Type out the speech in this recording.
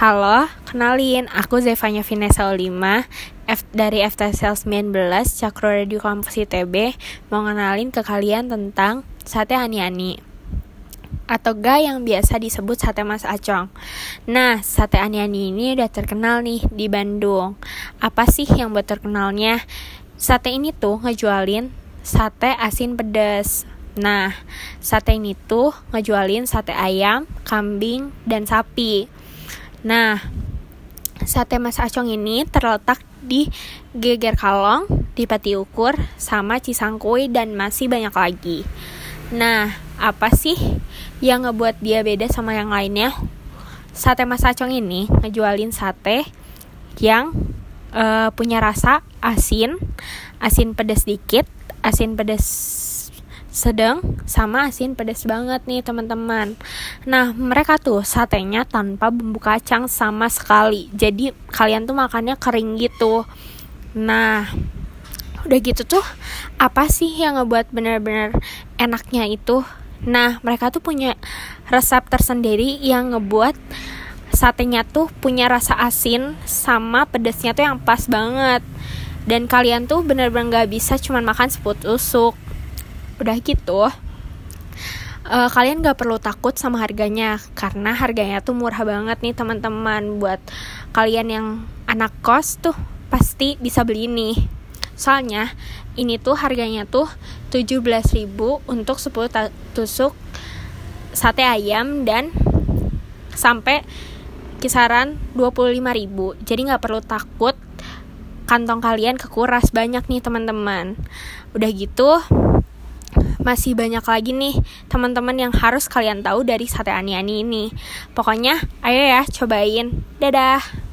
Halo, kenalin, aku Zevanya Vinesa Olima F dari FT Sales 19 Cakro Radio Kampus ITB Mau kenalin ke kalian tentang sate ani-ani Atau ga yang biasa disebut sate Mas Acong. Nah, sate ani-ani ini udah terkenal nih di Bandung. Apa sih yang buat terkenalnya? Sate ini tuh ngejualin sate asin pedas Nah, sate ini tuh ngejualin sate ayam, kambing, dan sapi Nah, sate Mas Acong ini terletak di Geger Kalong, di Pati Ukur, sama Cisangkui, dan masih banyak lagi. Nah, apa sih yang ngebuat dia beda sama yang lainnya? Sate Mas Acong ini ngejualin sate yang uh, punya rasa asin, asin pedas dikit, asin pedas sedang sama asin pedas banget nih teman-teman. Nah mereka tuh satenya tanpa bumbu kacang sama sekali. Jadi kalian tuh makannya kering gitu. Nah udah gitu tuh apa sih yang ngebuat bener-bener enaknya itu? Nah mereka tuh punya resep tersendiri yang ngebuat satenya tuh punya rasa asin sama pedasnya tuh yang pas banget. Dan kalian tuh bener-bener gak bisa cuman makan seput usuk udah gitu. Uh, kalian gak perlu takut sama harganya karena harganya tuh murah banget nih teman-teman. Buat kalian yang anak kos tuh pasti bisa beli ini soalnya ini tuh harganya tuh 17.000 untuk 10 tusuk sate ayam dan sampai kisaran 25.000 jadi nggak perlu takut kantong kalian kekuras banyak nih teman-teman. Udah gitu masih banyak lagi nih teman-teman yang harus kalian tahu dari sate ani-ani ini. Pokoknya ayo ya cobain. Dadah.